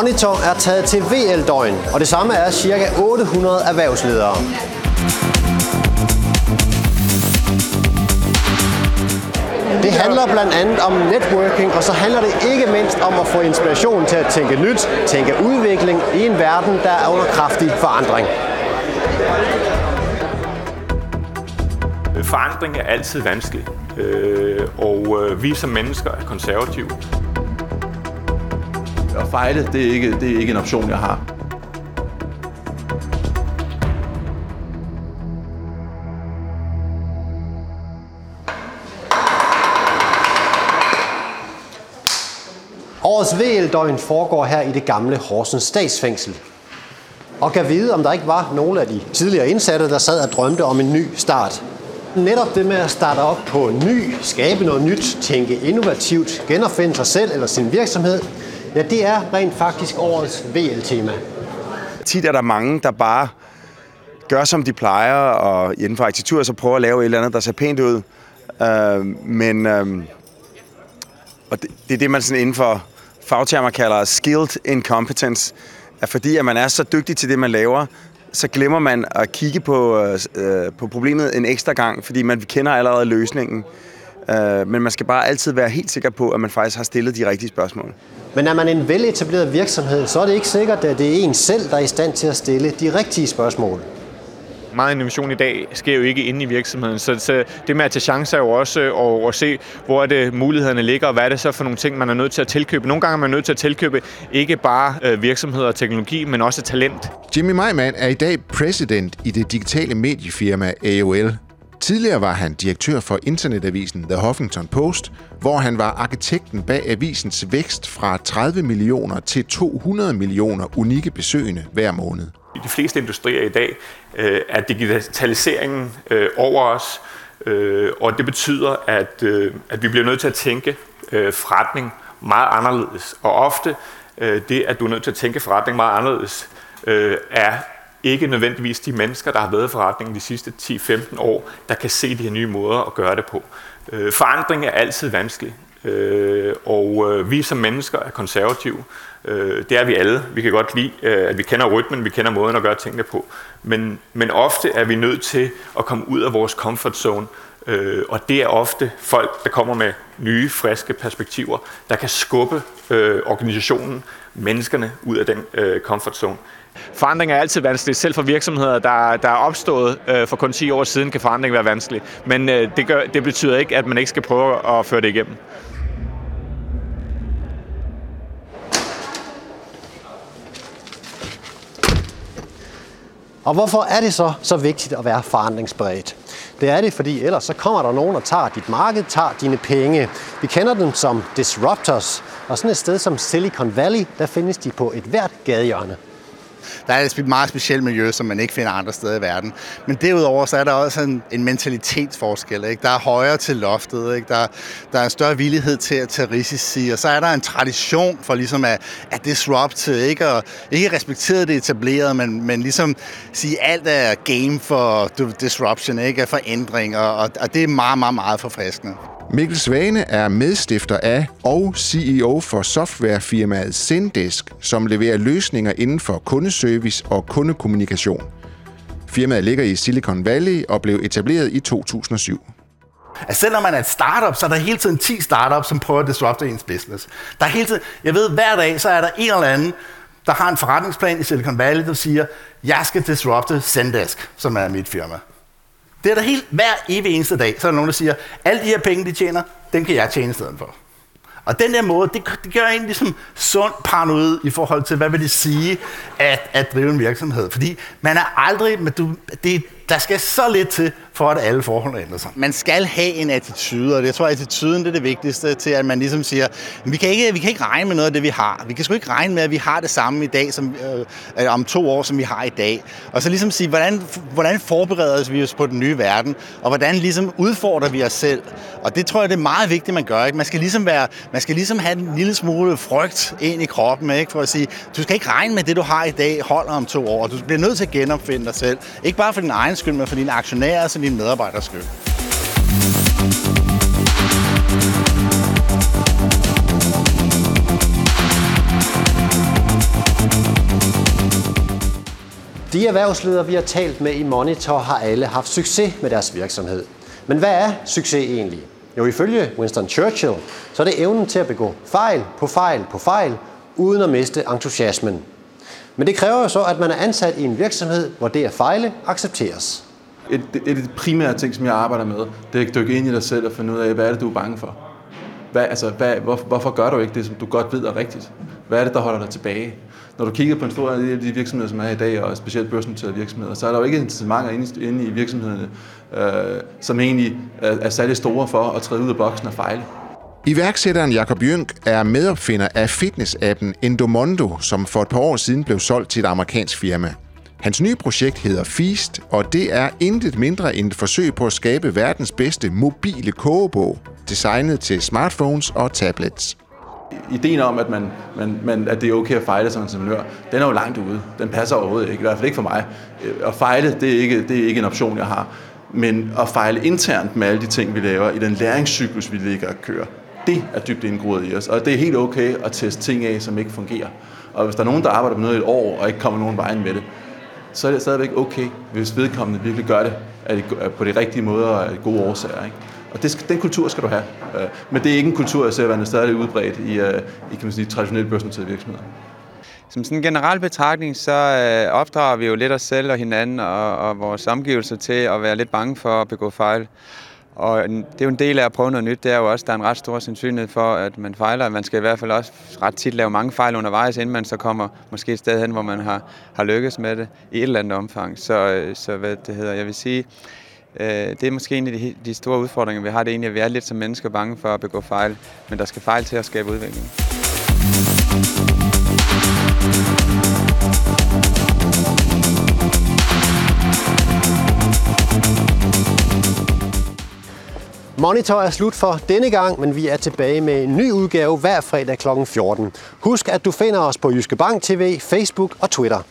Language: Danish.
Monitor er taget til VL-døgn, og det samme er ca. 800 erhvervsledere. Det handler blandt andet om networking, og så handler det ikke mindst om at få inspiration til at tænke nyt, tænke udvikling i en verden, der er under kraftig forandring. Forandring er altid vanskelig, øh, og øh, vi som mennesker er konservative. At fejle, det er ikke, det er ikke en option, jeg har. Årets VL-døgn foregår her i det gamle Horsens statsfængsel. Og kan vide, om der ikke var nogle af de tidligere indsatte, der sad og drømte om en ny start. Netop det med at starte op på ny, skabe noget nyt, tænke innovativt, genopfinde sig selv eller sin virksomhed, ja, det er rent faktisk årets VL-tema. Tit er der mange, der bare gør, som de plejer, og inden for arkitektur så prøver at lave et eller andet, der ser pænt ud. Øh, men øh, og det, det er det, man sådan inden for fagtermer kalder skilled incompetence. At fordi at man er så dygtig til det, man laver, så glemmer man at kigge på, øh, øh på problemet en ekstra gang, fordi man kender allerede løsningen. Øh, men man skal bare altid være helt sikker på, at man faktisk har stillet de rigtige spørgsmål. Men er man en veletableret virksomhed, så er det ikke sikkert, at det er en selv, der er i stand til at stille de rigtige spørgsmål meget innovation i dag sker jo ikke inde i virksomheden, så, så det med at tage chancer er jo også at, at se, hvor er det mulighederne ligger, og hvad er det så for nogle ting, man er nødt til at tilkøbe. Nogle gange er man nødt til at tilkøbe ikke bare øh, virksomheder og teknologi, men også talent. Jimmy Meiman er i dag præsident i det digitale mediefirma AOL. Tidligere var han direktør for internetavisen The Huffington Post, hvor han var arkitekten bag avisens vækst fra 30 millioner til 200 millioner unikke besøgende hver måned. I de fleste industrier i dag øh, er digitaliseringen øh, over os, øh, og det betyder, at, øh, at vi bliver nødt til at tænke øh, forretning meget anderledes. Og ofte øh, det, at du er nødt til at tænke forretning meget anderledes, øh, er ikke nødvendigvis de mennesker, der har været i forretningen de sidste 10-15 år, der kan se de her nye måder at gøre det på. Øh, forandring er altid vanskelig, øh, og øh, vi som mennesker er konservative. Øh, det er vi alle. Vi kan godt lide, øh, at vi kender rytmen, vi kender måden at gøre tingene på. Men, men ofte er vi nødt til at komme ud af vores comfort zone, øh, og det er ofte folk, der kommer med nye, friske perspektiver, der kan skubbe øh, organisationen, menneskerne ud af den øh, comfort zone. Forandring er altid vanskeligt. Selv for virksomheder, der, der er opstået øh, for kun 10 år siden, kan forandring være vanskelig. Men øh, det, gør, det betyder ikke, at man ikke skal prøve at føre det igennem. Og hvorfor er det så så vigtigt at være forandringsberedt? Det er det, fordi ellers så kommer der nogen og tager dit marked, tager dine penge. Vi kender dem som disruptors, og sådan et sted som Silicon Valley, der findes de på et hvert gadehjørne. Der er et meget specielt miljø, som man ikke finder andre steder i verden. Men derudover så er der også en, en mentalitetsforskel. Ikke? Der er højere til loftet, ikke? Der, der er en større villighed til at tage risici, og så er der en tradition for ligesom at, at disrupte, ikke? Og ikke respektere det etablerede, men, men ligesom sige, alt er game for disruption, ikke? For ændring, og, og det er meget, meget, meget forfriskende. Mikkel Svane er medstifter af og CEO for softwarefirmaet Zendesk, som leverer løsninger inden for kundeservice og kundekommunikation. Firmaet ligger i Silicon Valley og blev etableret i 2007. At selvom man er et startup, så er der hele tiden 10 startups, som prøver at disrupte ens business. Der er hele tiden, jeg ved, hver dag, så er der en eller anden, der har en forretningsplan i Silicon Valley, der siger, jeg skal disrupte Zendesk, som er mit firma. Det er der helt hver evig eneste dag, så er der nogen, der siger, alle de her penge, de tjener, dem kan jeg tjene i stedet for. Og den der måde, det, det gør en ligesom sund paranoid i forhold til, hvad vil det sige at, at drive en virksomhed. Fordi man er aldrig, men du, det, der skal så lidt til, for at alle forhold ændrer sig. Man skal have en attitude, og jeg tror, at attituden det er det vigtigste til, at man ligesom siger, vi kan, ikke, vi kan ikke regne med noget af det, vi har. Vi kan sgu ikke regne med, at vi har det samme i dag, som, øh, øh, om to år, som vi har i dag. Og så ligesom sige, hvordan, hvordan forbereder vi os på den nye verden, og hvordan ligesom udfordrer vi os selv. Og det tror jeg, det er meget vigtigt, man gør. Ikke? Man, skal ligesom være, man skal ligesom have en lille smule frygt ind i kroppen, ikke? for at sige, du skal ikke regne med, det du har i dag holder om to år. Du bliver nødt til at genopfinde dig selv. Ikke bare for din egen egen skyld, men for dine aktionærers altså og dine medarbejderes skyld. De erhvervsledere, vi har talt med i Monitor, har alle haft succes med deres virksomhed. Men hvad er succes egentlig? Jo, ifølge Winston Churchill, så er det evnen til at begå fejl på fejl på fejl, uden at miste entusiasmen. Men det kræver jo så, at man er ansat i en virksomhed, hvor det at fejle accepteres. Et, et af de primære ting, som jeg arbejder med, det er at dykke ind i dig selv og finde ud af, hvad er det, du er bange for? Hvad, altså, hvad, hvor, hvorfor gør du ikke det, som du godt ved er rigtigt? Hvad er det, der holder dig tilbage? Når du kigger på en stor del af de virksomheder, som er i dag, og specielt børsnoterede virksomheder, så er der jo ikke incitamenter inde, inde i virksomhederne, øh, som egentlig er, er særlig store for at træde ud af boksen og fejle. Iværksætteren Jakob Jønk er medopfinder af fitnessappen Endomondo, som for et par år siden blev solgt til et amerikansk firma. Hans nye projekt hedder Feast, og det er intet mindre end et forsøg på at skabe verdens bedste mobile kogebog, designet til smartphones og tablets. Ideen om, at, man, man, man, at det er okay at fejle som entreprenør, den er jo langt ude. Den passer overhovedet ikke, i hvert fald ikke for mig. Øh, at fejle, det er ikke, det er ikke en option, jeg har. Men at fejle internt med alle de ting, vi laver, i den læringscyklus, vi ligger og kører, det er dybt indgroet i os. Og det er helt okay at teste ting af, som ikke fungerer. Og hvis der er nogen, der arbejder på noget i et år, og ikke kommer nogen vejen med det, så er det stadigvæk okay, hvis vedkommende virkelig gør det på de rigtige måder og af gode årsager. Ikke? Og det, den kultur skal du have. Øh, men det er ikke en kultur, jeg ser være stadig udbredt i, øh, i kan man sige, traditionelle børsnoterede virksomheder. Som sådan en generel betragtning, så øh, opdrager vi jo lidt os selv og hinanden og, og vores omgivelser til at være lidt bange for at begå fejl. Og det er jo en del af at prøve noget nyt, det er jo også, at der er en ret stor sandsynlighed for, at man fejler. Man skal i hvert fald også ret tit lave mange fejl undervejs, inden man så kommer måske et sted hen, hvor man har, har lykkes med det i et eller andet omfang. Så, øh, så hvad det hedder, jeg vil sige, øh, det er måske en af de, de store udfordringer, vi har. Det er egentlig, at vi er lidt som mennesker bange for at begå fejl, men der skal fejl til at skabe udvikling. Monitor er slut for denne gang, men vi er tilbage med en ny udgave hver fredag kl. 14. Husk, at du finder os på Jyske Bank TV, Facebook og Twitter.